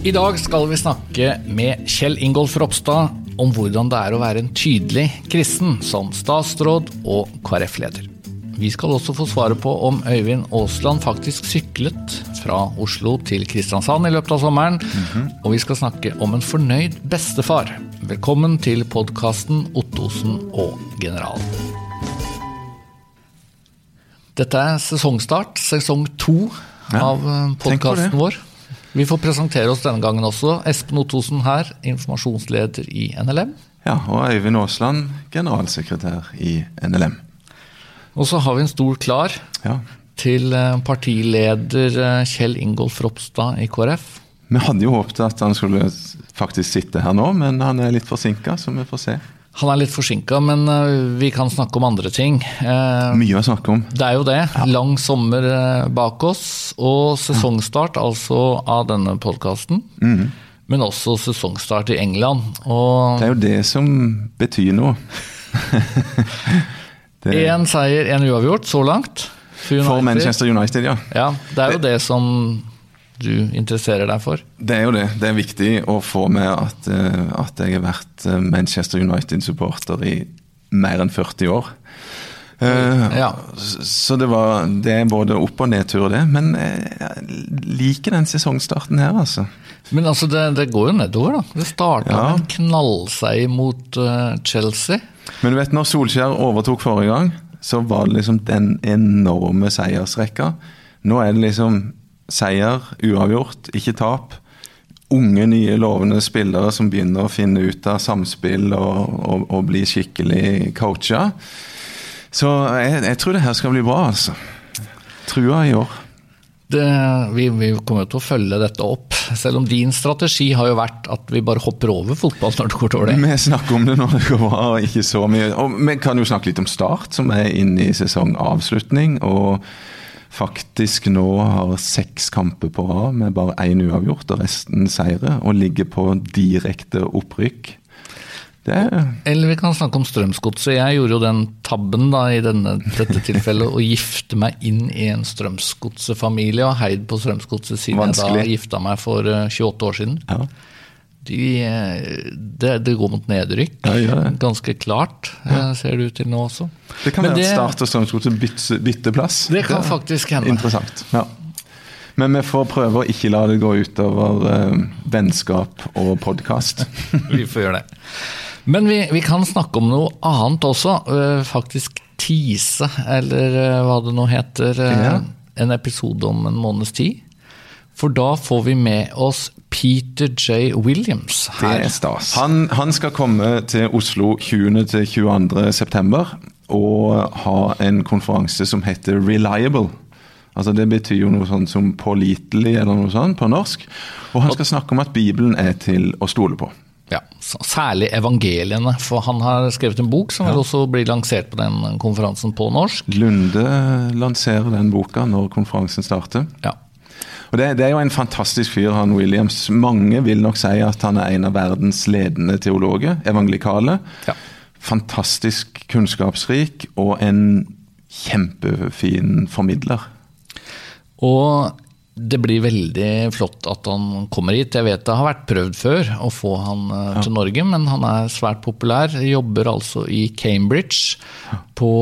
I dag skal vi snakke med Kjell Ingolf Ropstad om hvordan det er å være en tydelig kristen som statsråd og KrF-leder. Vi skal også få svaret på om Øyvind Aasland faktisk syklet fra Oslo til Kristiansand i løpet av sommeren. Og vi skal snakke om en fornøyd bestefar. Velkommen til podkasten Ottosen og generalen. Dette er sesongstart, sesong to Ja, av på podkasten vår. Vi får presentere oss denne gangen også. Espen Ottosen her, informasjonsleder i NLM. Ja, og Øyvind Aasland, generalsekretær i NLM. Og så har vi en stol klar Ja. til eh, partileder eh, Kjell Ingolf Ropstad i KrF. Vi hadde jo håpet at han skulle faktisk sitte her nå, men han er litt forsinka, så vi får se. Han er litt forsinka, men eh, vi kan snakke om andre ting. Eh, Mye å snakke om. Det er jo det. Lang sommer eh, bak oss, og sesongstart altså av denne podkasten. Men også sesongstart i England. Og Det er jo det som betyr noe. én seier, én uavgjort så langt. For for Manchester United, ja. Ja, det er jo det som du interesserer deg for. Det er jo det. Det er viktig å få med at, eh, at jeg har vært eh, Manchester United-supporter i mer enn 40 år. Eh, Ja. Så det, var, det er både opp- og nedtur, det. Men jeg liker den sesongstarten her, altså. Men altså, det, det går jo nedover, da. Det starta Ja. med en knallseier mot Chelsea. Men du vet, når Solskjær overtok forrige gang, så var det liksom den enorme seiersrekka. Nå er det liksom seier, uavgjort, ikke tap. Unge, nye, lovende spillere som begynner å finne ut av samspill og, og, og bli skikkelig coacha. Så jeg, jeg tror det her skal bli bra, altså. Trua i år. Det, vi, vi kommer til å følge dette opp, selv om din strategi har jo vært at vi bare hopper over fotball når det går dårlig. Vi snakker om det når det går bra, og ikke så mye. Og vi kan jo snakke litt om Start, som er inne i sesongavslutning. Og faktisk nå har seks kamper på rad med bare én uavgjort og resten seire. Og ligger på direkte opprykk. Det er Eller vi kan snakke om Strømsgodset. Jeg gjorde jo den tabben da i denne, dette tilfellet å gifte meg inn i en Strømsgodset-familie og heid på Strømsgodset siden jeg da gifta meg for eh, 28 år siden. ja. De, eh, det, det går mot nedrykk, Ja, ja, ja. ganske klart, eh, ser det ut til nå også. Det kan Men være at Start og Strømsgodset bytter, bytter plass. Det kan faktisk hende. Interessant. ja. Men vi får prøve å ikke la det gå utover eh, vennskap og podkast. Vi får gjøre det. Men vi, vi kan snakke om noe annet også. øh, Faktisk tease, eller øh, hva det nå heter. En episode om en måneds tid. For da får vi med oss Peter J. Williams Det er stas. Han, han skal komme til Oslo 20. til 22. september og ha en konferanse som heter Reliable. Altså Det betyr jo noe sånn som pålitelig eller noe sånt på norsk. Og han skal snakke om at Bibelen er til å stole på. Ja, særlig evangeliene, for han har skrevet en bok som vil også bli lansert på den konferansen på norsk. Lunde lanserer den boka når konferansen starter. Ja. Og det, det er jo en fantastisk fyr, han Williams. Mange vil nok si at han er en av verdens ledende teologer, evangelikale. Ja. Fantastisk kunnskapsrik og en kjempefin formidler. Og det blir veldig flott at han kommer hit. Jeg vet det har vært prøvd før å få han ja. til Norge, men han er svært populær. Jobber altså i Cambridge på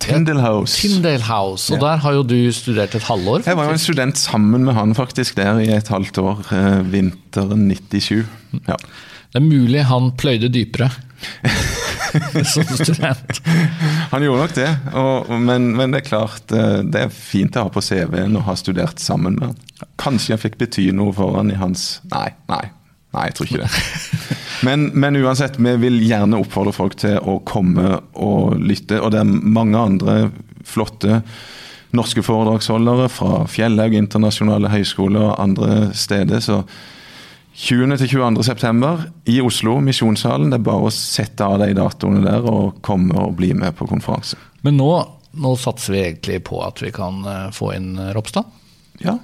Tyndale House. Tyndale House. Og der har jo du studert et halvår. Jeg var jo en student sammen med han faktisk der i et halvt år, eh, vinteren 97. Ja. Det er mulig han pløyde dypere som student. Han gjorde nok det, og, men, men det er klart eh, det er fint å ha på CV-en og ha studert sammen med han. Kanskje jeg fikk bety noe for han i hans Nei, nei. Nei, jeg tror ikke det. Men, men uansett, vi vil gjerne oppfordre folk til å komme og lytte. Og det er mange andre flotte norske foredragsholdere fra Fjellhaug internasjonale høyskoler og andre steder. Så 20. til 22. september i Oslo, Misjonssalen. Det er bare å sette av de datoene der og komme og bli med på konferanse. Men nå, nå satser vi egentlig på at vi kan eh, få inn Ropstad. Ja,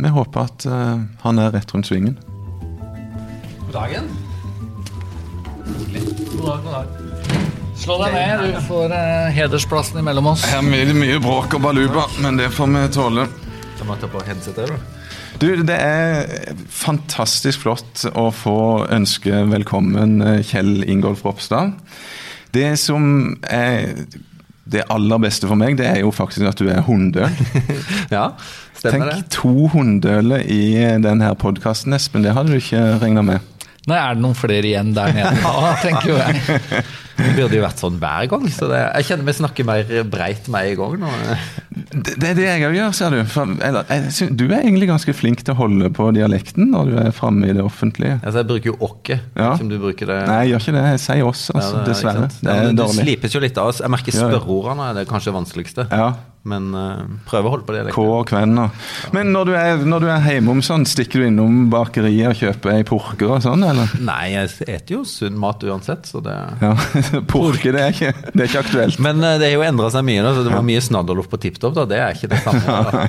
vi håper at eh, han er rett rundt svingen. God dagen. God dag, god dag. Slå deg ned, du får eh, hedersplassen imellom oss. Her blir det mye bråk og baluba, men det får vi tåle. Kan man ta på headsetet, da? Du, det er fantastisk flott å få ønske velkommen eh, Kjell Ingolf Ropstad. Det som er det aller beste for meg, det er jo faktisk at du er hunndøl. Ja, stemmer Tenk det. to hunndøler i denne podkasten, Espen. Det hadde du ikke regna med. Nei, er det noen flere igjen der nede Ja, tenker jo jeg. Det burde jo vært sånn hver gang. Så det, jeg kjenner vi snakker mer breit med en gang. Det, det er det jeg òg gjør, ser du. For, eller, jeg, du er egentlig ganske flink til å holde på dialekten når du er framme i det offentlige. Altså, jeg bruker jo åkke. Ja. Ikke om du bruker det. Nei, jeg gjør ikke det. Jeg sier oss, Ja, altså. det er- dessverre. Det Ja, det slipes jo litt av oss. Jeg merker Ja, ja. spørreordene er det kanskje vanskeligste. Ja. Men uh, prøver å holde på det. K og kvenner. Men når du er, når du er hjemme om sånn, stikker du innom bakeriet og kjøper ei porker og sånn, eller? Nei, jeg spiser jo sunn mat uansett, så det Ja, Porker, det er ikke, det er ikke aktuelt. Men uh, det har jo endra seg mye, da, så det var mye snadderloff på tipp topp. da. Det er ikke det samme. Da.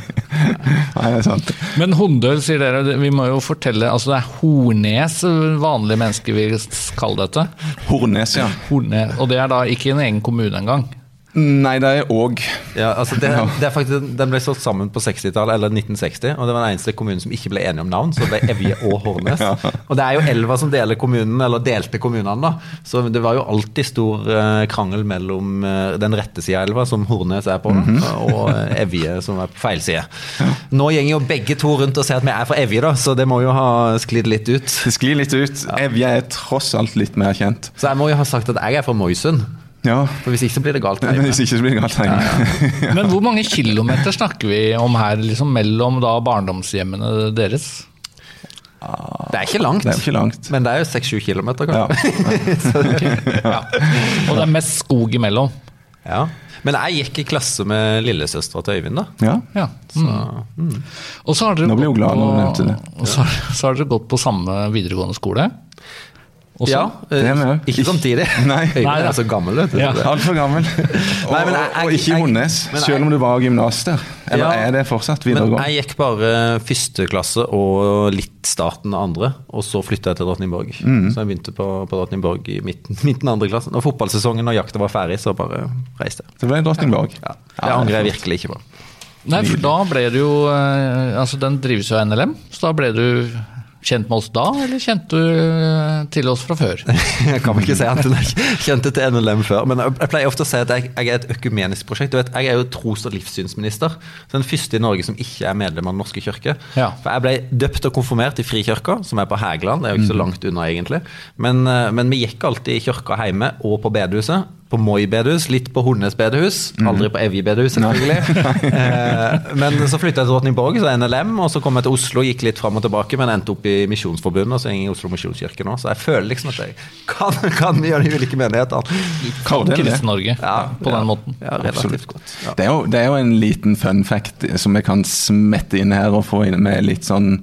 Nei, det er sant. Men Hundøl, sier dere. Vi må jo fortelle Altså, det er Hornes vanlige mennesker vil kalle dette. Hornes, ja. Hornes, og det er da ikke en egen kommune engang. Nei, det er òg Ja, altså det, det faktisk, Den ble slått sammen på 60-tallet, eller 1960, og det var den eneste kommunen som ikke ble enige om navn. Så det ble Evje og Hornes. Og det er jo elva som deler kommunen, eller delte kommunene, da. Så det var jo alltid stor eh, krangel mellom eh, den rette sida av elva, som Hornnes er på, og eh, Evje, som er på feil side. Nå går jo begge to rundt og sier at vi er fra Evje, da, så det må jo ha sklidd litt ut. Det sklir litt ut. Evje er tross alt litt mer kjent. Så jeg må jo ha sagt at jeg er fra Moisund, Ja, for hvis ikke så blir det galt. men Hvis ikke så blir det galt hjemme. Men hvor mange kilometer snakker vi om her, liksom mellom da barndomshjemmene deres? Det er ikke langt, Det er ikke langt. men det er jo 6-7 kilometer, kanskje. Ja. Og det er mest skog imellom. Ja. Men jeg gikk i klasse med lillesøstera til Øyvind, da. Ja. Ja. Mm. Og så har dere Nå ble hun glad når hun nevnte det. Og så, så har dere gått på samme videregående skole. Også? Ja, Det er vi eh, ikke samtidig. Nei. Øyvind er så gammel, vet du. Ja. Altfor gammel. Nei, men jeg- og ikke i jeg- jeg- selv om du var gymnas der. Eller Ja. er det fortsatt Men videregående? jeg gikk bare første klasse og litt starten av andre, og så flytta jeg til Drottningborg. Mm. Så jeg begynte på, på Drottningborg i midten, midten av andre klasse. Når fotballsesongen og jakta var ferdig, så bare reiste jeg. Det ble Drottningborg. Ja. Ja, Det angrer jeg virkelig ikke på. Nei, for da ble du jo eh, Altså, den drives jo av NLM, så da ble du kjent med oss da, eller kjente du eh, til oss fra før? Jeg kan ikke si at jeg kjente til NLM før, men jeg pleier ofte å si at jeg, jeg er et økumenisk prosjekt. Du vet, jeg er jo tros- og livssynsminister. Så den første i Norge som ikke er medlem av Den norske kirke. Ja. For jeg ble døpt og konfirmert i Frikirka, som er på Hægeland. Det er jo ikke så langt unna, egentlig. Men, eh, men vi gikk alltid i kirka hjemme og på bedehuset. På Moi bedehus, litt på Hornnes bedehus. Aldri på Evje bedehus, selvfølgelig. Eh, men så flytta jeg til Drottningborg, så NLM, og så kom jeg til Oslo, gikk litt fram og tilbake, men endte opp i Misjonsforbundet, og så er jeg i Oslo misjonskirke nå. Så jeg føler liksom at jeg kan, kan gjøre de ulike menighetene. Kan. Kristen-Norge Ja, på ja. den måten. Ja, relativt godt. Ja. Det er, jo, det er jo en liten fun fact som jeg kan smette inn her og få inn med litt sånn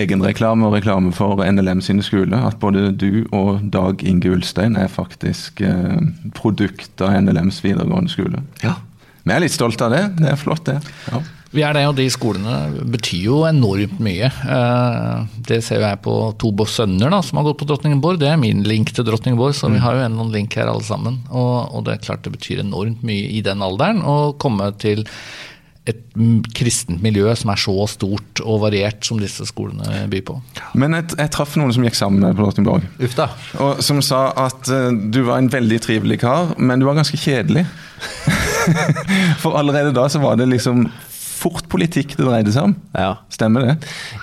egenreklame og reklame for NLM sine skoler. At både du og Dag Inge Ulstein er faktisk eh, produkt av NLMs videregående skole. Ja. Vi er litt stolte av det. Det er flott, det. Ja. Vi er det, og de skolene betyr jo enormt mye. Eh, Det ser vi jeg på Tobos bo- sønner da, som har gått på Drottningborg. Det er min link til Drottningborg, så vi har jo en eller annen link her alle sammen. Og, og det er klart det betyr enormt mye i den alderen å komme til et kristent miljø som er så stort og variert som disse skolene byr på. Men jeg, jeg traff noen som gikk sammen med på Drottningborg. Uff da. Og som sa at uh, du var en veldig trivelig kar, men du var ganske kjedelig. For allerede da så var det liksom fort politikk det dreide seg om. Ja. Stemmer det?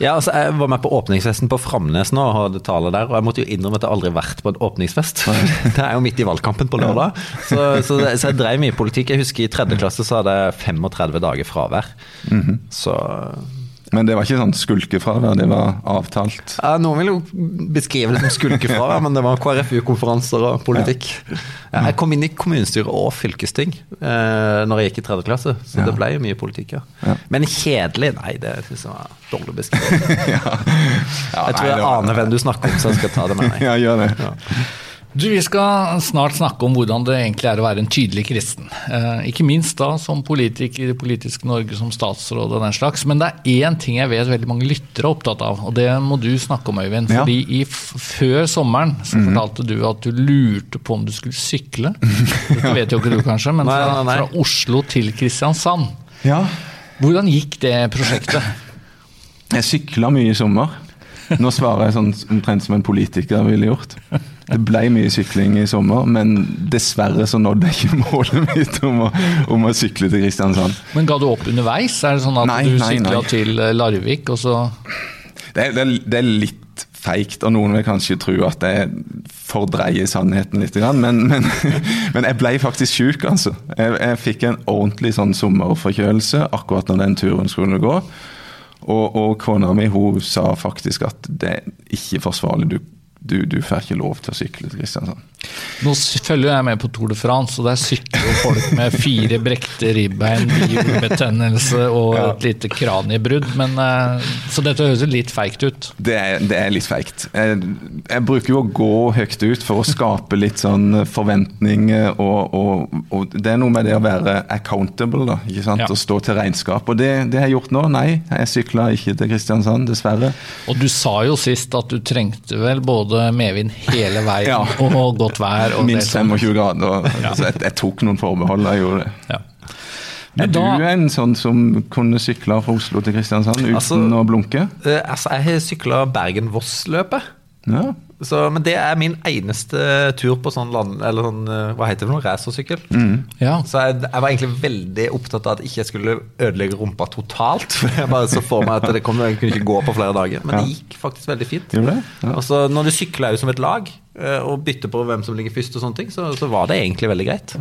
Ja, altså Jeg var med på åpningsfesten på Framnes nå og hadde tale der, og jeg måtte jo innrømme at jeg aldri har vært på en åpningsfest. Det er jo midt i valgkampen på lørdag, så, så, så jeg dreiv mye politikk. Jeg husker i tredje klasse så hadde jeg 35 dager fravær. Så Men det var ikke sånn skulkefravær, det var avtalt. ja, Noen vil jo beskrive det som skulkefravær, men det var KrFU-konferanser og politikk. Ja, jeg kom inn i kommunestyret og fylkesting eh, når jeg gikk i tredje klasse, så Ja. det ble jo mye politikk, ja. Ja. Men kjedelig, nei, det syns jeg var dårlig beskrevet. Ja, Jeg tror jeg nei, aner hvem du snakker om, så jeg skal ta det med meg. Ja, gjør det. Du, Vi skal snart snakke om hvordan det egentlig er å være en tydelig kristen. Eh, ikke minst da som politiker i det politiske Norge, som statsråd og den slags. Men det er én ting jeg vet veldig mange lyttere er opptatt av, og det må du snakke om, Øyvind. Ja. Fordi før sommeren så fortalte du at du lurte på om du skulle sykle. Det vet jo ikke du kanskje, men fra, fra Oslo til Kristiansand. Ja. Hvordan gikk det prosjektet? Jeg sykla mye i sommer. Nå svarer jeg sånn omtrent som en politiker ville gjort. Det ble mye sykling i sommer, men dessverre så nådde jeg ikke målet mitt om å, om å sykle til Kristiansand. Men ga du opp underveis? Er det sånn at Nei, du sykla til eh, Larvik, og så Det er, det det er litt feigt, og noen vil kanskje tro at jeg fordreier sannheten litt. Men, men, men jeg ble faktisk sjuk, altså. Jeg, jeg fikk en ordentlig sånn sommerforkjølelse akkurat når den turen skulle gå. Og, og kona mi hun sa faktisk at det er ikke forsvarlig. Du, du, du får ikke lov til å sykle til Kristiansand. Nå følger jeg med på Tour de France, og der sykler jo folk med fire brekte ribbein, bihulebetennelse og et lite kraniebrudd. Men, eh, så dette høres litt feigt ut. Det er, det er litt feigt. Jeg, jeg bruker jo å gå høyt ut for å skape litt sånn forventning, og, og, og det er noe med det å være accountable, da, ikke sant? Ja. Å stå til regnskap. Og det, det har jeg gjort nå. Nei, jeg sykla ikke til Kristiansand, dessverre. Og du sa jo sist at du trengte vel både medvind hele veien Ja. og godt vær. Og Minst 25 grader. Og, altså, jeg, jeg tok noen forbehold, jeg gjorde det. Ja. Er da, du en sånn som kunne sykle fra Oslo til Kristiansand uten Altså- å blunke? Uh, altså, jeg har sykla Bergen-Voss-løpet. Ja. Så, men det er min eneste tur på sånn land... Eller sånn, eh, hva heter det for noe? Racersykkel. ja. Så jeg, jeg var egentlig veldig opptatt av at ikke jeg skulle ødelegge rumpa totalt. For jeg bare så for meg at det kom, jeg kunne ikke gå på flere dager. Men Ja. det gikk faktisk veldig fint. Ja. Og så når du sykler jo som et lag, og bytte på hvem som ligger først, og sånne ting, så, så var det egentlig veldig greit.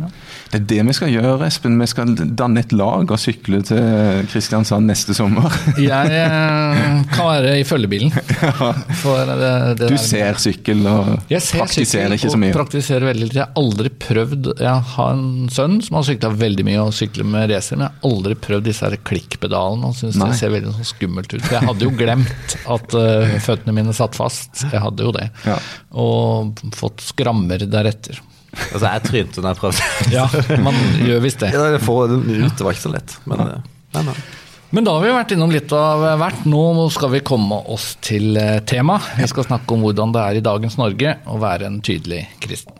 Det er det vi skal gjøre, Espen. Vi skal danne et lag og sykle til Kristiansand neste sommer. Jeg eh, kan være i følgebilen. For det, det Du der- ser sykkel og Jeg ser praktiserer sykkel ikke så og mye. praktiserer veldig lite. Jeg har aldri prøvd Jeg har en sønn som har sykla veldig mye og sykler med racer, men jeg har aldri prøvd disse klikkpedalene og syns det ser veldig sånn skummelt ut. For jeg hadde jo glemt at uh, føttene mine satt fast. Jeg hadde jo det. Ja. Og fått skrammer deretter. Altså, jeg trynte når jeg prøvde. Ja, man gjør visst det. Ja, det får det, ut, det var ikke så lett. Men, ja. nei, nei. Men da har vi vært innom litt av hvert. Nå skal vi komme oss til eh, tema. Vi skal snakke om hvordan det er i dagens Norge å være en tydelig kristen.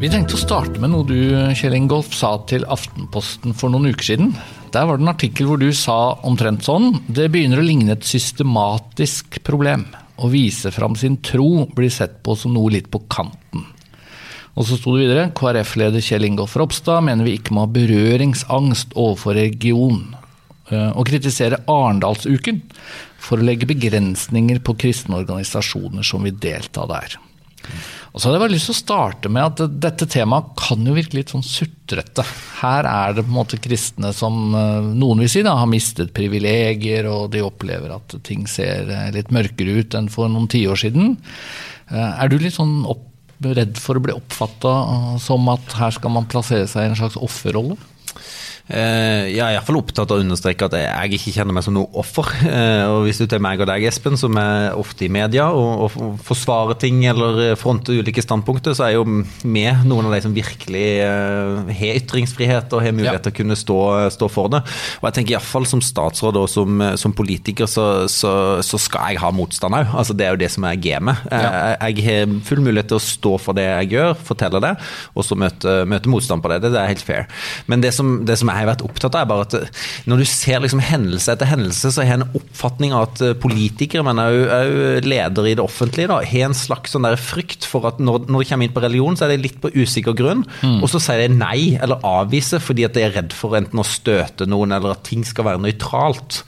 Vi tenkte å starte med noe du, Kjell Ingolf, sa til Aftenposten for noen uker siden. Der var det en artikkel hvor du sa omtrent sånn Det begynner å ligne et systematisk problem. Å vise fram sin tro blir sett på som noe litt på kanten. Og så sto det videre KrF-leder Kjell Ingolf Ropstad mener vi ikke må ha berøringsangst overfor religion. eh, Og kritisere Arendalsuken for å legge begrensninger på kristne organisasjoner som vil delta der. Og så hadde jeg bare lyst til å starte med at dette temaet kan jo virke litt sånn sutrete. Her er det på en måte kristne som eh, noen vil si da, har mistet privilegier, og de opplever at ting ser eh, litt mørkere ut enn for noen tiår siden. Eh, Er du litt sånn opp, redd for å bli oppfatta som at her skal man plassere seg i en slags offerrolle? Eh, jeg er iallfall opptatt av å understreke at jeg ikke kjenner meg som noe offer. Eh, og hvis du tar meg og deg, Espen, som er ofte i media og, og forsvarer ting eller fronter ulike standpunkter, så er jo vi noen av de som virkelig eh, har ytringsfrihet og har mulighet Ja. til å kunne stå, stå for det. Og jeg tenker iallfall som statsråd og som, som politiker, så, så, så skal jeg ha motstand òg. Altså, det er jo det som er gamet. Jeg, jeg har full mulighet til å stå for det jeg gjør, fortelle det, og så møte, møte motstand på det. Det, det er helt fair. Men det som, det som jeg har vært opptatt av, er bare at eh, når du ser liksom hendelse etter hendelse, så har jeg en oppfatning av at eh, politikere, men òg ledere i det offentlige, da, har en slags sånn der frykt for at når, når de kommer inn på religion, så er det litt på usikker grunn, og så sier de nei eller avviser fordi at de er redd for enten å støte noen eller at ting skal være nøytralt.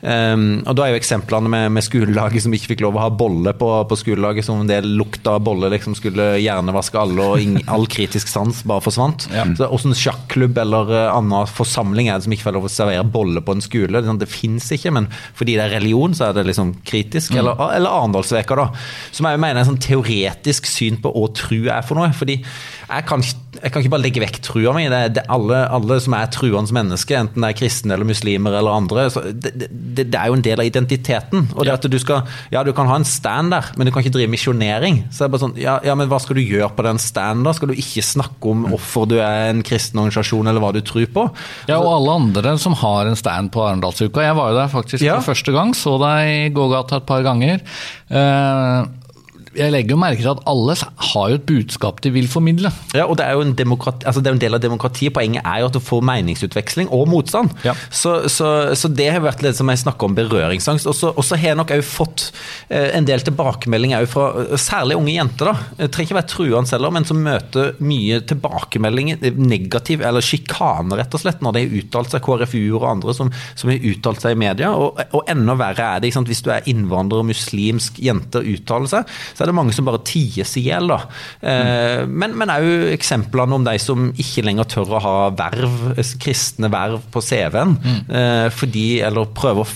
Um, og da er jo eksemplene med, med skolelaget som ikke fikk lov å ha bolle på, på skolelaget, som om det lukta av bolle liksom skulle hjernevaske alle, og ing, all kritisk sans bare forsvant. Ja. Så Åssen sjakklubb eller annet annen forsamling er det som ikke får lov å servere bolle på en skole? Det, sånn, fins ikke, men fordi det er religion, så er det liksom kritisk. Eller, eller Arendalsveka, da. Som jeg mener er et sånn teoretisk syn på hva tru er for noe. fordi jeg kan, jeg kan ikke bare legge vekk trua mi. Det, det, alle, alle som er truende mennesker, enten det er kristne eller muslimer eller andre, så det, det, det er jo en del av identiteten. Og det at du skal Ja, du kan ha en stand der, men du kan ikke drive misjonering. Så det er bare sånn, ja, ja, men hva skal du gjøre på den standen, da? Skal du ikke snakke om hvorfor du er en kristen organisasjon, eller hva du tror på? Ja, og alle andre som har en stand på Arendalsuka. Jeg var jo der faktisk Ja. for første gang, så deg i gågata et par ganger. Eh, jeg legger jo merke til at alle har jo et budskap de vil formidle. Ja, og det er jo en, demokrati, altså det er en del av demokratiet. Poenget er jo at du får meningsutveksling og motstand. Ja. Så, så, så, det har vært litt som jeg snakker om berøringsangst. Og så har jeg nok òg fått eh, en del tilbakemeldinger fra særlig unge jenter. da. Det trenger ikke være truende heller, men som møter mye tilbakemeldinger, eh, negativ eller sjikane, rett og slett, når de har uttalt seg, KrFU-er og andre som, som, har uttalt seg i media. Og, og enda verre er det hvis du er innvandrer og muslimsk jente og uttaler seg, så er det mange som bare ties i hjel. Eh, men, men òg eksemplene om de som ikke lenger tør å ha verv, kristne verv på CV-en. Mm. Eh, fordi, eller prøver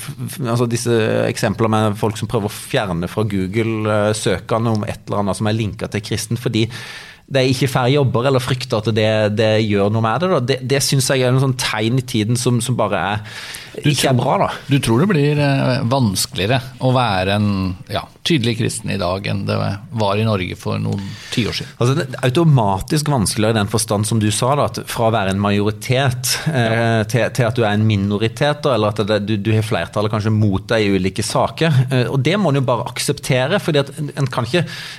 altså Disse eksemplene med folk som prøver å fjerne fra Google eh, søkene om et eller annet som er linka til kristen. fordi de ikke får jobber, eller frykter at det, det, gjør noe med det. Da. Det, det syns jeg er en sånn tegn i tiden som, som bare er ikke tror, er bra. da. Du tror det blir eh, vanskeligere å være en ja, tydelig kristen i dag enn det var i Norge for noen tiår siden? Altså, det er automatisk vanskeligere i den forstand som du sa, da, at fra å være en majoritet eh, til, til, at du er en minoritet, da, eller at det, du, du, har flertallet kanskje mot deg i ulike saker. Eh, og Det må en jo bare akseptere. for en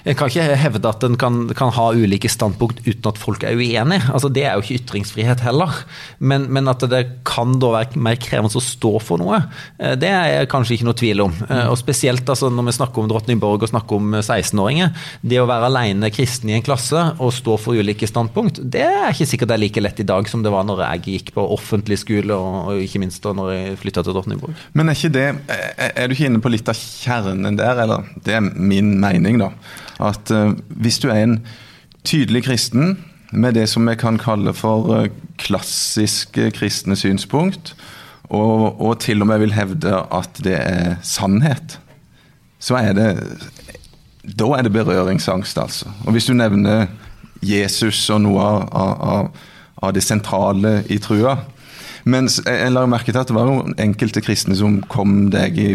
en kan ikke hevde at en kan, kan ha ulike ulike standpunkt uten at folk er uenige. Altså, det er jo ikke ytringsfrihet heller. Men, men, at det kan da være mer krevende å stå for noe, eh, det er kanskje ikke noe tvil om. Eh, og Spesielt altså, når vi snakker om Drottningborg og snakker om 16-åringer. Eh, det å være alene kristen i en klasse og stå for ulike standpunkt, det er ikke sikkert det er like lett i dag som det var når jeg gikk på offentlig skole, og, og ikke minst da når jeg flytta til Drottningborg. Men er det Er du ikke inne på litt av kjernen der, eller? Det er min mening, da. At uh, hvis du er en tydelig kristen med det som vi kan kalle for eh, klassiske kristne synspunkt, og, og, til og med vil hevde at det er sannhet, så er det Da er det berøringsangst, altså. Og hvis du nevner Jesus og noe av, av, av det sentrale i trua, mens jeg la merke til at det var enkelte kristne som kom deg i,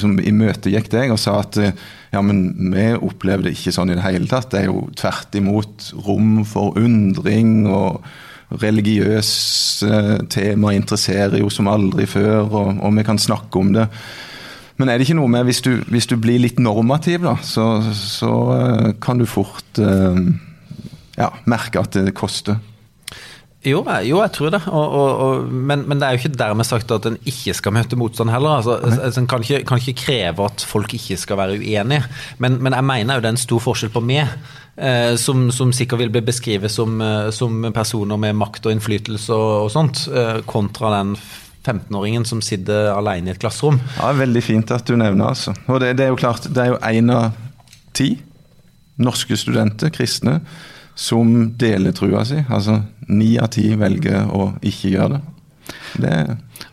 som i møte gikk deg og sa at ja, men vi opplevde det ikke sånn i det hele tatt. Det er jo tvert imot rom for undring. og religiøse tema interesserer jo som aldri før, og, og, vi kan snakke om det. Men er det ikke noe med hvis du, hvis du blir litt normativ, da, så, så uh, kan du fort uh, ja, merke at det koster. Jo, jo, jeg tror det. Og, og, og, men, men, det er jo ikke dermed sagt at en ikke skal møte motstand heller. Altså, altså, en kan ikke, kan ikke, kreve at folk ikke skal være uenige. Men, men jeg mener jo det er en stor forskjell på meg, eh, som, som, sikkert vil bli beskrevet som, eh, som, personer med makt og innflytelse og, og sånt, eh, kontra den 15-åringen som sitter alene i et klasserom. Ja, Veldig fint at du nevner altså. Og det, det er jo klart, det er jo én av ti norske studenter, kristne, som deler trua si. Altså ni av ti velger å ikke gjøre det. det.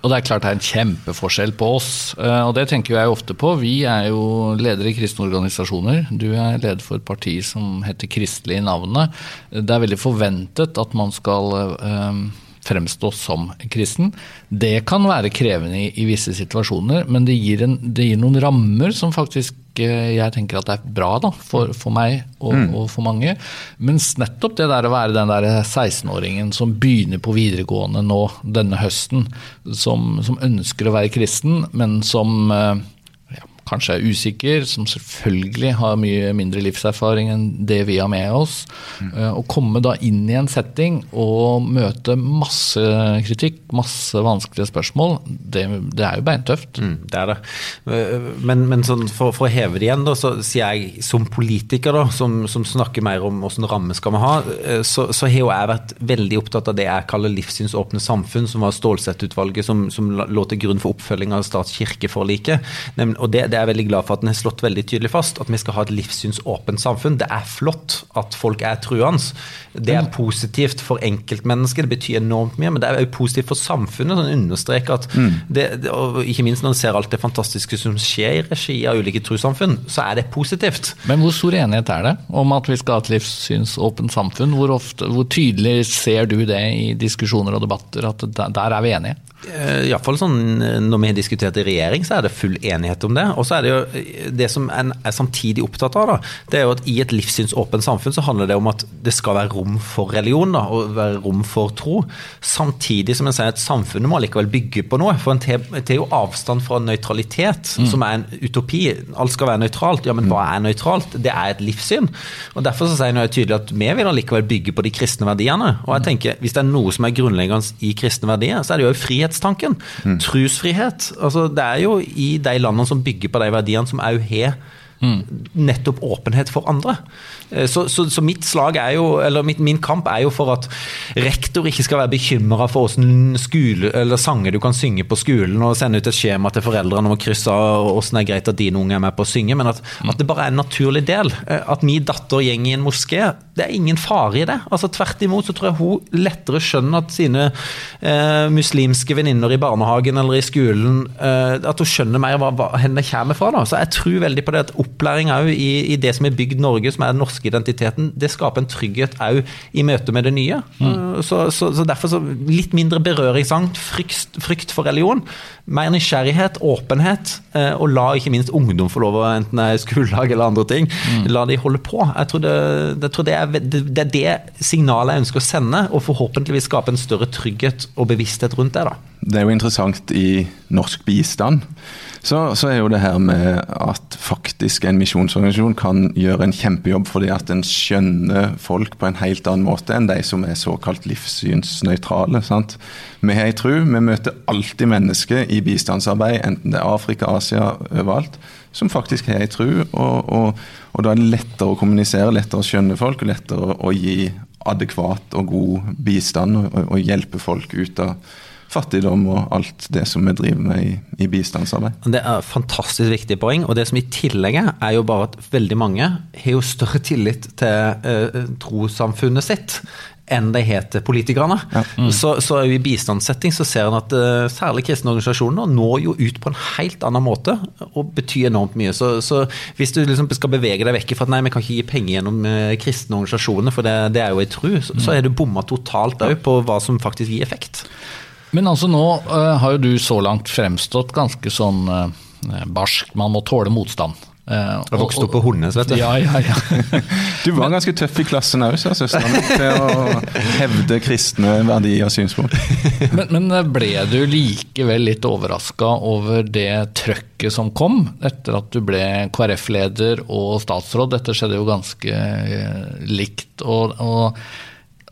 Og det er klart det er en kjempeforskjell på oss, eh, og det tenker jeg ofte på. Vi er jo ledere i kristne organisasjoner. Du er leder for et parti som heter Kristelig i navnet. Det er veldig forventet at man skal um, fremstå som kristen. Det kan være krevende i, i visse situasjoner, men det gir, en, det gir, noen rammer som faktisk eh, jeg tenker at det er bra da, for, for meg og, mm. og, for mange. Mens nettopp det der å være den der 16-åringen som begynner på videregående nå denne høsten, som, som ønsker å være kristen, men som eh, kanskje er usikker, som selvfølgelig har mye mindre livserfaring enn det vi har med oss. Mm. Eh, å komme da inn i en setting og møte masse kritikk, masse vanskelige spørsmål, det, det er jo beintøft. Mm, det er det. Men, men sånn for, for, å heve det igjen, da, så sier jeg som politiker, da, som, som snakker mer om hvilken ramme skal vi ha, eh, så, så, har jo jeg vært veldig opptatt av det jeg kaller livssynsåpne samfunn, som var Stålsett-utvalget som, som, lå til grunn for oppfølging av stats-kirke-forliket. Og det, det er jeg veldig glad for at den har slått veldig tydelig fast. At vi skal ha et livssynsåpent samfunn. Det er flott at folk er truende. Det er positivt for enkeltmennesket, det betyr enormt mye. Men det er også positivt for samfunnet. sånn understreker at mm. det, og Ikke minst når en ser alt det fantastiske som skjer i regi av ulike trossamfunn, så er det positivt. Men hvor stor enighet er det om at vi skal ha et livssynsåpent samfunn? Hvor, ofte, hvor tydelig ser du det i diskusjoner og debatter, at der er vi enige? Eh, Iallfall sånn eh, når vi har diskutert i regjering, så er det full enighet om det. Og så er det jo eh, det som en er samtidig opptatt av, da, det er jo at i et livssynsåpent samfunn så handler det om at det skal være rom for religion da, og være rom for tro. Samtidig som en sier at samfunnet må likevel bygge på noe. For en tar jo avstand fra nøytralitet, mm. som er en utopi. Alt skal være nøytralt. Ja, men hva er nøytralt? Det er et livssyn. Og Derfor så sier jeg tydelig at vi vil allikevel bygge på de kristne verdiene. Og jeg tenker, Hvis det er noe som er grunnleggende i kristne verdier, så er det jo frihet frihetstanken. Mm. Trusfrihet. Altså, det er jo i de landene som bygger på de verdiene, som òg har Mm. Nettopp åpenhet for andre. Eh, så, så, så, mitt slag er jo, eller mitt, min kamp er jo for at rektor ikke skal være bekymra for hvordan skole, eller sanger du kan synge på skolen, og sende ut et skjema til foreldrene om å krysse av hvordan det er greit at dine unge er med på å synge, men at, mm. at det bare er en naturlig del. Eh, at min datter går i en moské, det er ingen fare i det. Altså Tvert imot så tror jeg hun lettere skjønner at sine eh, muslimske venninner i barnehagen eller i skolen eh, At hun skjønner mer hva, hva det kommer fra. da, så jeg tror veldig på det at opplæring òg i, i, det som er bygd Norge, som er den norske identiteten, det skaper en trygghet òg i møte med det nye. Mm. Så, så, så, derfor så litt mindre berøringsangst, frykt, frykt, for religion. Mer nysgjerrighet, åpenhet, eh, og la ikke minst ungdom få lov å enten det er skolelag eller andre ting, mm. la de holde på. Jeg tror, det, jeg tror det, er, det, er, det signalet jeg ønsker å sende, og forhåpentligvis skape en større trygghet og bevissthet rundt det. da. Det er jo interessant i norsk bistand så, så, er jo det her med at faktisk en misjonsorganisasjon kan gjøre en kjempejobb fordi at en skjønner folk på en helt annen måte enn de som er såkalt livssynsnøytrale. sant? Vi har ei tru, vi møter alltid mennesker i bistandsarbeid, enten det er Afrika, Asia, overalt, som faktisk har ei tru. Og, og, og, da er det lettere å kommunisere, lettere å skjønne folk, og lettere å, gi adekvat og god bistand og, og hjelpe folk ut av fattigdom og alt det som vi driver med i, i bistandsarbeid. Det er et fantastisk viktig poeng. Og det som i tillegg er, er jo bare at veldig mange har jo større tillit til uh, trossamfunnet sitt enn de har til politikerne. Ja. Mm. Så, så, i bistandssetting så ser en at uh, særlig kristne organisasjoner når jo ut på en helt annen måte og betyr enormt mye. Så, så hvis du liksom skal bevege deg vekk fra at nei, vi kan ikke gi penger gjennom uh, kristne organisasjoner, for det, det er jo ei tru, så, mm. så er du bomma totalt òg på hva som faktisk gir effekt. Men altså nå uh, har jo du så langt fremstått ganske sånn uh, barsk. Man må tåle motstand. Uh, og vokste opp på Hornnes, vet du. Ja, ja, ja. du var ganske tøff i klassen òg, sa søsteren til å hevde kristne verdier og synspunkt. men, men, ble du likevel litt overraska over det trøkket som kom etter at du ble KrF-leder og statsråd? Dette skjedde jo ganske likt. og, og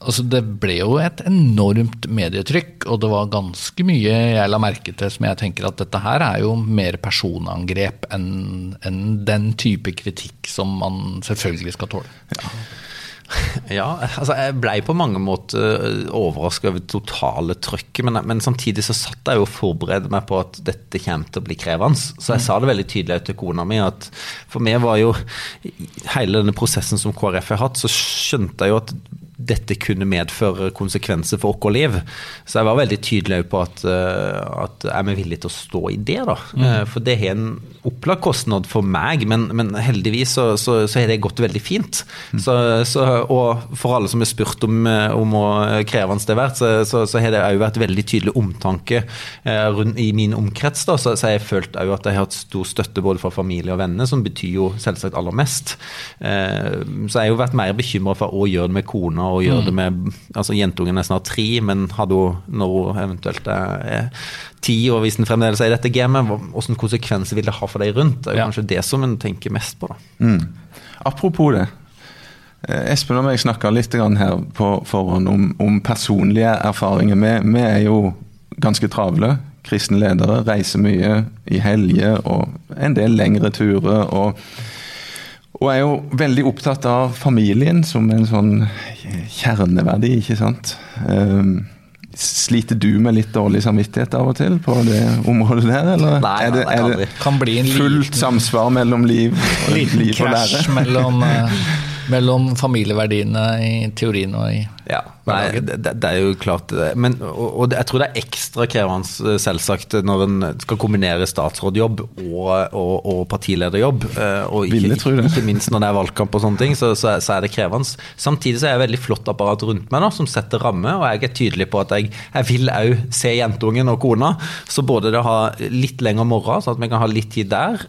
Altså, det ble jo et enormt medietrykk, og det var ganske mye jeg la merke til som jeg tenker at dette her er jo mer personangrep enn en den type kritikk som man selvfølgelig skal tåle. Ja. Ja, altså jeg ble på mange måter overraska over det totale trøkket, men, men, samtidig så satt jeg jo og forberedte meg på at dette kommer til å bli krevende. Så jeg sa det veldig tydelig til kona mi at for meg var jo hele denne prosessen som KrF har hatt, så skjønte jeg jo at dette kunne medføre konsekvenser for vårt liv. Så jeg var veldig tydelig på at, eh, at er vi villige til å stå i det, da? Mm. Eh, for det har en opplagt kostnad for meg, men, men heldigvis så, så, så, har det gått veldig fint. Mm. Så, så, og for alle som har spurt om, eh, om hvor krevende det har vært, så, så, har det òg vært veldig tydelig omtanke rundt, i min omkrets. Da, så, jeg har følt òg at jeg har hatt stor støtte både fra familie og venner, som betyr jo selvsagt aller mest. Så jeg har jo vært mer bekymra for å gjøre det med kona og gjør mm. det med altså Jentungen er snart tre, men hadde hun, når hun eventuelt er ti, og hvis den fremdeles er i dette gamet, hvilke konsekvenser vil det ha for deg rundt? Det er ja. kanskje det som en tenker mest på. da. Mm. Apropos det. Eh, Espen og jeg snakka litt her på forhånd om, om personlige erfaringer. Vi, vi, er jo ganske travle. Kristne ledere reiser mye i helger og en del lengre turer. og og jeg er jo veldig opptatt av familien som en sånn kjerneverdi, ikke sant. Um, sliter du med litt dårlig samvittighet av og til på det området der, eller nei, er det, er det fullt samsvar mellom liv og liten liv og lære? mellom uh, mellom familieverdiene i teorien og i Ja, nei, det, det er jo klart det. Men, og, og jeg tror det er ekstra krevende eh, selvsagt når en skal kombinere statsrådjobb og, og, og partilederjobb. eh, Og ikke, Ville det. ikke minst når det er valgkamp og sånne ting, så, så, så er det krevende. Samtidig så er jeg veldig flott apparat rundt meg nå, som setter rammer, og jeg er tydelig på at jeg, jeg vil òg se jentungen og kona. Så både det å ha litt lengre morgen, så at vi kan ha litt tid der.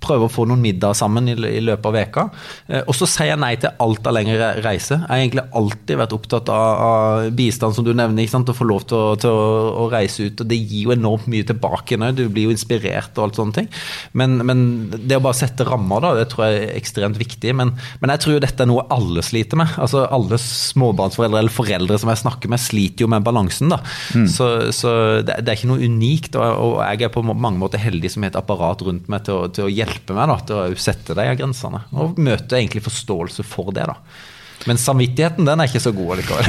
Prøve å få noen middag sammen i, i løpet av veka. Eh, og så sier jeg nei til alt av lengre reise. Jeg har egentlig alltid vært opptatt av, av bistand, som du nevner. ikke sant? Å få lov til, å, til å, å reise ut. og Det gir jo enormt mye tilbake. Nå. Du blir jo inspirert og alt sånne ting. Men, men det å bare sette rammer, da, det tror jeg er ekstremt viktig. Men, men jeg tror jo dette er noe alle sliter med. Altså Alle småbarnsforeldre eller foreldre som jeg snakker med, sliter jo med balansen. da. Så, så det, det er ikke noe unikt. Og, og jeg er på mange måter heldig som har et apparat rundt meg til å, til å hjelpe meg da, til å sette de grensene. Og møte egentlig forståelse for det. da. Men samvittigheten den er ikke så god allikevel.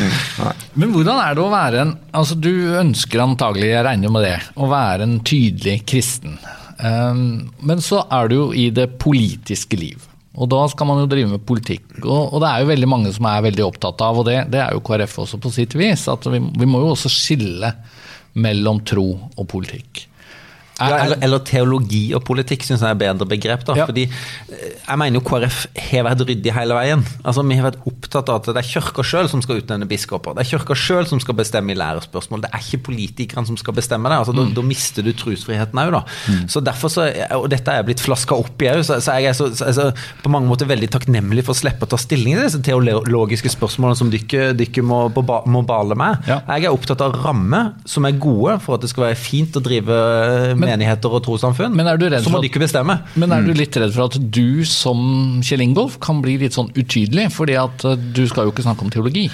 Men hvordan er det å være en Altså, du ønsker antagelig, jeg regner med det, å være en tydelig kristen. Um, men så er du jo i det politiske liv. Og da skal man jo drive med politikk. Og, og det er jo veldig mange som er veldig opptatt av, og det, det er jo KrF også på sitt vis, at vi, vi må jo også skille mellom tro og politikk. Er- eller, eller teologi og politikk syns jeg er bedre begrep. da, Ja. fordi eh, Jeg mener jo KrF har vært ryddig hele veien. Altså Vi har vært opptatt av at det er kirka sjøl som skal utnevne biskoper. Det er kirka sjøl som skal bestemme i lærespørsmål. Det er ikke politikerne som skal bestemme det. altså Da, da mister du trosfriheten òg, da. Så derfor så, Og dette er blitt flaska opp i òg, så, så jeg er så, så, på mange måter veldig takknemlig for å slippe å ta stilling til disse teologiske spørsmålene som dere må, må bale med. Ja. Jeg er opptatt av rammer som er gode for at det skal være fint å drive eh, menigheter og trossamfunn. Men er du redd så må de ikke bestemme. Men er du litt redd for at du som Kjell Ingolf kan bli litt sånn utydelig? fordi at eh, du skal jo ikke snakke om teologi.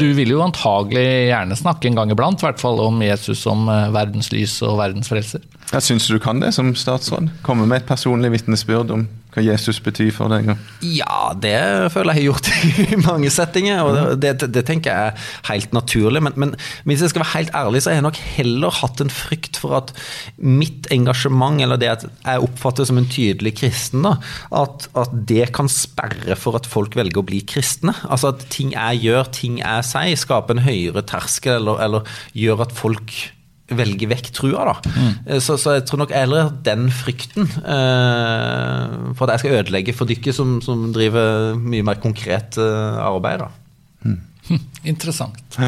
Du vil jo antagelig gjerne snakke en gang iblant, i hvert fall om Jesus som verdenslys verdens lys og verdens frelser. Jeg Syns du du kan det som statsråd? Komme med et personlig vitnesbyrd om hva Jesus betyr for deg? Ja, det føler jeg har gjort i mange settinger, og det, det, det tenker jeg er helt naturlig. Men, men hvis jeg skal være helt ærlig, så har jeg nok heller hatt en frykt for at mitt engasjement, eller det at jeg oppfatter som en tydelig kristen, da, at, at det kan sperre for at folk velger å bli kristne. Altså at ting jeg gjør, ting jeg sier, skaper en høyere terskel, eller, eller gjør at folk velger vekk trua, da. Mm. Så, så jeg tror nok heller den frykten eh, for at jeg skal ødelegge for dere som, som driver mye mer konkret eh, arbeid, da. Hm, interessant.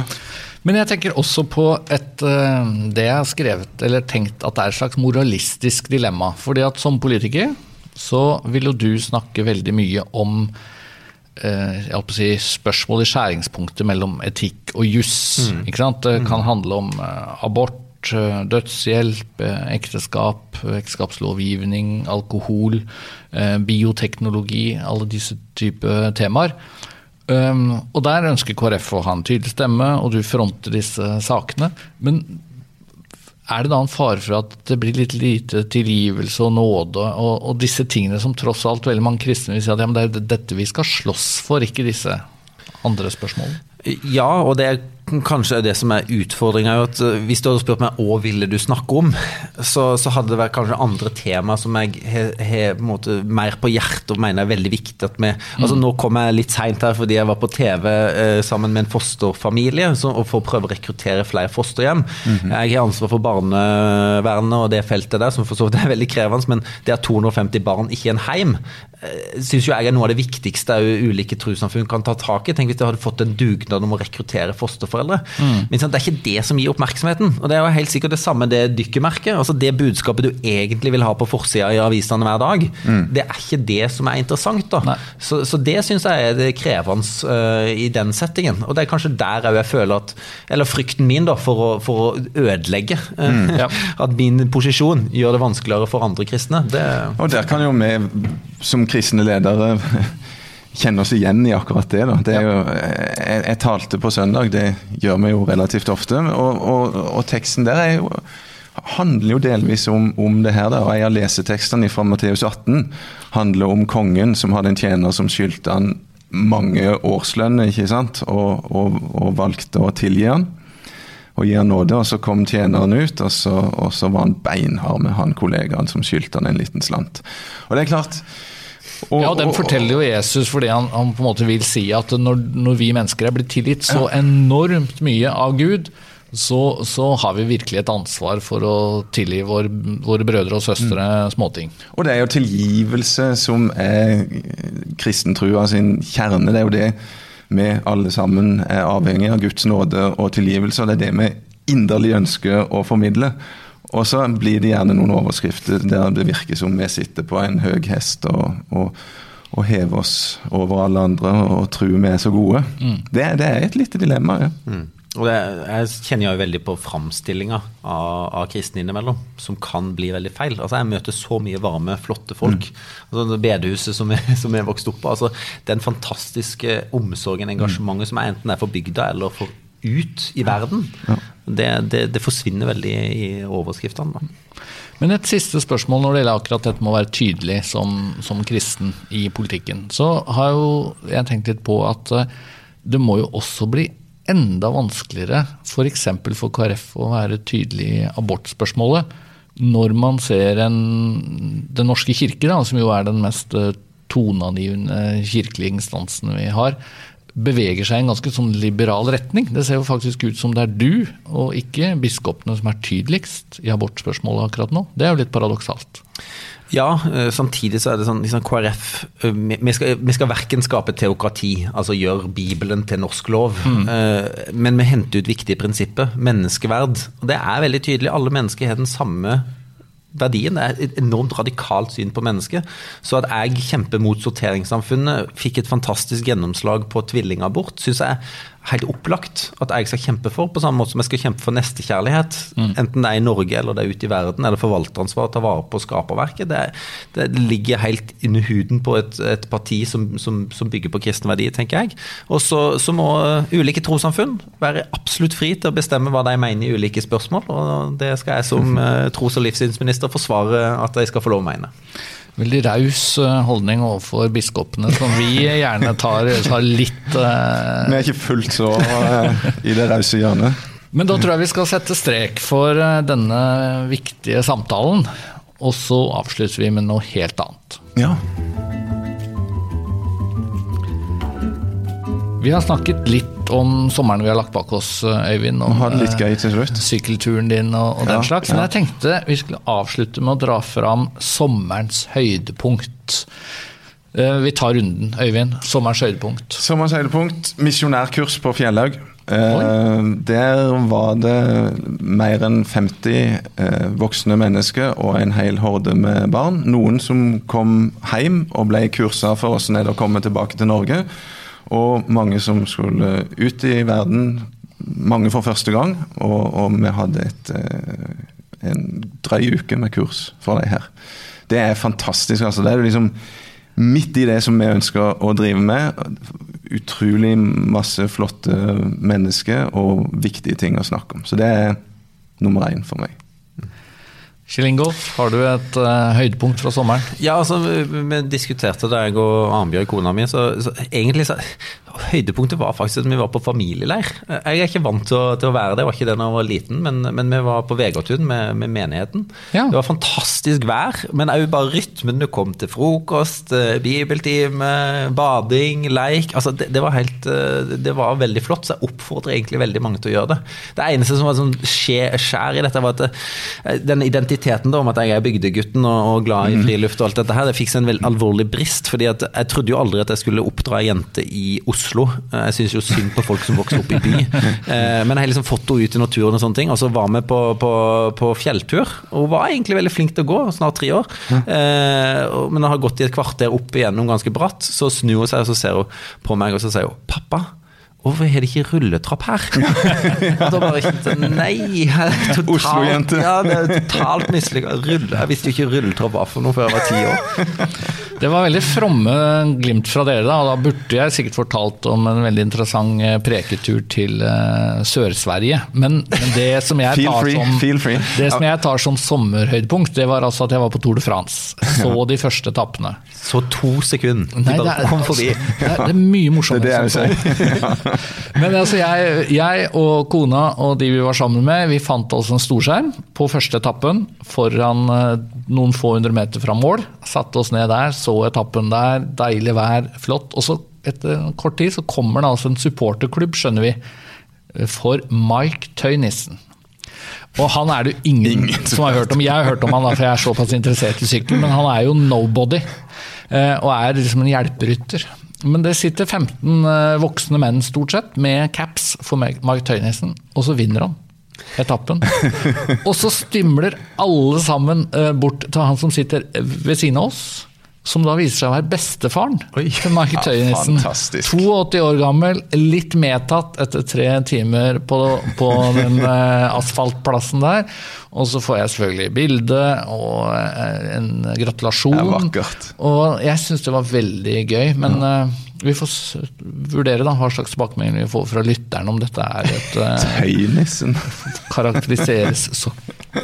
Men jeg tenker også på et, eh, det jeg har skrevet, eller tenkt at det er et slags moralistisk dilemma. Fordi at som politiker så vil jo du snakke veldig mye om eh, jeg å si, spørsmål i skjæringspunktet mellom etikk og juss. ikke sant? Det kan handle om eh, abort, eh, dødshjelp, eh, ekteskap, ekteskapslovgivning, alkohol, eh, bioteknologi, alle disse typer temaer. Um, og der ønsker KrF å ha en tydelig stemme, og du fronter disse sakene. Men er det da en fare for at det blir litt lite tilgivelse og nåde, og, og disse tingene som tross alt veldig mange kristne vil si at ja, det er dette vi skal slåss for, ikke disse andre spørsmålene? Ja, og det er kanskje er det som er utfordringa. eh, Hvis du hadde spurt meg hva ville du snakke om, så, så hadde det vært kanskje andre tema som jeg har mer på hjertet og mener er veldig viktig at vi altså Nå kom jeg litt seint her fordi jeg var på TV eh, sammen med en fosterfamilie så, og for å prøve å rekruttere flere fosterhjem. Jeg har ansvar for barnevernet og det feltet der, som for så vidt er veldig krevende, men det at 250 barn ikke er en heim, syns jo jeg er noe av det viktigste ulike trossamfunn kan ta tak i. Tenk hvis de hadde fått en dugnad om å rekruttere fosterforeldre. Men sant, det er ikke det som gir oppmerksomheten. Og det er jo helt sikkert det samme det dykkermerket. Altså det budskapet du egentlig vil ha på forsida i avisene hver dag, det er ikke det som er interessant. da. Så, så det syns jeg er det krevende uh, i den settingen. Og det er kanskje der jeg føler at Eller frykten min da, for å, for å ødelegge. øh, Ja. At min posisjon gjør det vanskeligere for andre kristne. Det, Og der kan jo vi som kristne ledere kjenne oss igjen i akkurat det. da. Det jo, jeg, jeg talte på søndag, det gjør vi jo relativt ofte. Og, og, og teksten der er jo, handler jo delvis om, om det her. da, og En av lesetekstene fra Matteus 18 handler om kongen som hadde en tjener som skyldte han mange årslønner, ikke sant? Og, og, og valgte å tilgi han og gi han nåde. Og så kom tjeneren ut, og så, og så var han beinhard med han kollegaen som skyldte han en liten slant. Og det er klart, Og- ja, og den forteller jo Jesus fordi han, han på en måte vil si at når, når vi mennesker er blitt tilgitt så enormt mye av Gud, så, så har vi virkelig et ansvar for å tilgi vår, våre brødre og søstre småting. Og det er jo tilgivelse som er kristentrua sin kjerne. Det er jo det vi alle sammen er avhengig av. Guds nåde og tilgivelse. og Det er det vi inderlig ønsker å formidle. Og så blir det gjerne noen overskrifter der det virker som vi sitter på en høy hest og, og, og hever oss over alle andre og tror vi er så gode. Det, det er et lite dilemma. ja. Mm. Og det, jeg kjenner jo veldig på framstillinga av, av kristne innimellom, som kan bli veldig feil. Altså Jeg møter så mye varme, flotte folk. Altså det Bedehuset som jeg, som jeg vokste opp på. altså Den fantastiske omsorgen, engasjementet som er enten er for bygda eller for ut i verden, det, det, det forsvinner veldig i overskriftene. da. Men et siste spørsmål når det gjelder akkurat dette med å være tydelig som, som kristen i politikken. Så har jo jeg tenkt litt på at eh, det må jo også bli enda vanskeligere f.eks. For, for KrF å være tydelig i abortspørsmålet når man ser en, Den norske kirke, da, som jo er den mest eh, toneangivende kirkelige instansen vi har, beveger seg i en ganske sånn liberal retning. Det ser jo faktisk ut som det er du, og ikke biskopene, som er tydeligst i abortspørsmålet akkurat nå. Det er jo litt paradoksalt. Ja, eh, samtidig så er det sånn liksom KrF eh, Vi vi skal, vi skal verken skape teokrati, altså gjøre Bibelen til norsk lov, mm. men vi henter ut viktige prinsipper. Menneskeverd. Og det er veldig tydelig. Alle mennesker har den samme verdien. Det er et enormt radikalt syn på mennesket. Så at jeg kjemper mot sorteringssamfunnet, fikk et fantastisk gjennomslag på tvillingabort, syns jeg helt opplagt at jeg skal kjempe for, på samme måte som jeg skal kjempe for nestekjærlighet. Enten det er i Norge eller det er ute i verden, eller forvalteransvar ta vare på skaperverket. Det, det ligger helt under huden på et, et parti som, som, som bygger på kristne verdier, tenker jeg. Og så, så må uh, ulike trossamfunn være absolutt fri til å bestemme hva de mener i ulike spørsmål, og det skal jeg som uh, tros- og livssynsminister forsvare at de skal få lov å mene. Veldig raus eh, holdning overfor biskopene, som vi gjerne tar, tar litt eh, Vi er ikke fullt så eh, i det rause hjørnet. Men da tror jeg vi skal sette strek for denne viktige samtalen. Og så avslutter vi med noe helt annet. Ja. Vi har snakket litt om sommeren vi har lagt bak oss, Øyvind. Og Om det litt eh, gøy til slutt. sykkelturen din og, og den slags. Men ja. jeg tenkte vi skulle avslutte med å dra fram sommerens høydepunkt. Eh, Vi tar runden, Øyvind. Sommerens høydepunkt. Sommerens høydepunkt, misjonærkurs på Fjellhaug. Eh, der var det mer enn 50 eh, voksne mennesker og en hel horde med barn. Noen som kom hjem og ble kursa for hvordan det er å komme tilbake til Norge. Og mange som skulle ut i verden, mange for første gang. Og, og vi hadde et, eh, en drøy uke med kurs for de her. Det er fantastisk. altså. Det er liksom midt i det som vi ønsker å drive med. Utrolig masse flotte mennesker og viktige ting å snakke om. Så det er nummer én for meg. Kjell Ingolf, har du et uh, høydepunkt fra sommeren? Ja, altså, vi, vi diskuterte det, jeg og Arnbjørg, kona mi. Så, så egentlig så Høydepunktet var faktisk at vi var på familieleir. Jeg er ikke vant til å, til å være det, jeg var ikke det da jeg var liten, men, men vi var på Vegårtun med, med menigheten. Ja. Det var fantastisk vær, men òg bare rytmen du kom til frokost, eh, bibeltime, bading, leik. Altså, det, det var helt eh, Det var veldig flott, så jeg oppfordrer egentlig veldig mange til å gjøre det. Det eneste som var sånn skjær i dette, var at eh, den identiteten da, om at jeg er bygdegutten og, og glad i friluft og alt dette her, det fikk seg en veldig alvorlig brist. fordi at jeg trodde jo aldri at jeg skulle oppdra ei jente i Oslo. Eh, Jeg syns jo synd på folk som vokser opp i by. Eh, Men jeg har liksom fått henne ut i naturen og sånne ting. Og så var vi på, på, på fjelltur. Og hun var egentlig veldig flink til å gå, snart tre år. Eh, Men har gått i et kvarter opp igjennom ganske bratt. Så snur hun seg, og så ser hun på meg, og så sier hun 'pappa'. Hvorfor har de ikke rulletrapp her? Og da bare kjente nei. Oslo-jente. Ja, det er totalt mislykka. Jeg visste jo ikke rulletrapp var for noe før jeg var ti år. Det var veldig fromme glimt fra dere, da. og Da burde jeg sikkert fortalt om en veldig interessant eh, preketur til uh, Sør-Sverige. Men, men det som jeg tar free, som. Det som jeg tar som sommerhøydepunkt, det var altså at jeg var på Tour de France. Så de første etappene. Så to sekunder. Nei, det er, kom forbi. det er, det er mye morsommere. Det er det jeg så. Men altså, jeg, jeg og kona og de vi var sammen med, vi fant oss en storskjerm på første etappen foran eh, noen få hundre meter fra mål. satte oss ned der, så etappen der, deilig vær, flott. Og så etter en kort tid så kommer det altså en supporterklubb, skjønner vi, for Mike Tøynissen. Og han er det jo ingen, Ingen som har hørt om. Jeg har hørt om han da, for jeg er såpass interessert i sykkel, men han er jo nobody. eh, Og er liksom en hjelperytter. Men det sitter 15 eh, voksne menn stort sett, med caps for Mike Tøynissen, og så vinner han etappen. Og så stimler alle sammen eh, bort til han som sitter ved siden av oss. Som da viser seg å være bestefaren Oi. til Mike Ja, 82 år gammel, litt medtatt etter tre timer på, på den eh, asfaltplassen der. Og så får jeg selvfølgelig bilde og eh, en gratulasjon. Det er vakkert. Og jeg syns det var veldig gøy, men eh, vi får s- vurdere da hva slags tilbakemeldinger vi får fra lytterne om dette er et uh, karakteriseres så,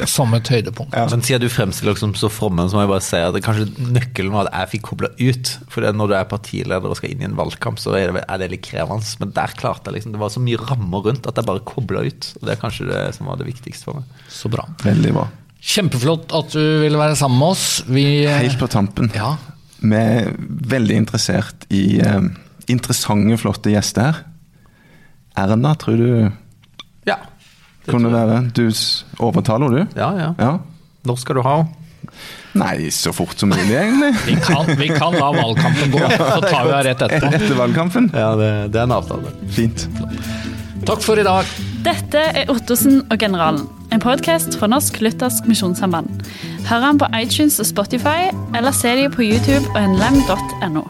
som et høydepunkt. Men siden du fremstiller deg som så frommen, så må jeg bare si at det kanskje nøkkelen var at jeg fikk kobla ut. For det, når du er partileder og skal inn i en valgkamp, så er det, er det litt krevende. Men der klarte jeg liksom Det var så mye rammer rundt at jeg bare kobla ut. Og det er kanskje det som var det viktigste for meg. Så bra. Veldig bra. Kjempeflott at du ville være sammen med oss. Vi, eh, Helt på tampen. Ja, Vi er veldig interessert i eh, interessante, flotte gjester her. Erna, tror du Ja. det kunne tror jeg. være Du overtaler, du? Ja, ja. Ja? Når skal du ha henne? Nei, så fort som mulig, egentlig. vi kan, vi kan la valgkampen gå, så tar vi henne rett etter. etterpå. etter valgkampen. Ja, det, det er en avtale. Fint. Takk for i dag. Dette er Ottosen og generalen, en podkast fra Norsk Luthersk Misjonssamband. Hør han på iTunes og Spotify, eller se dem på YouTube og nlem.no.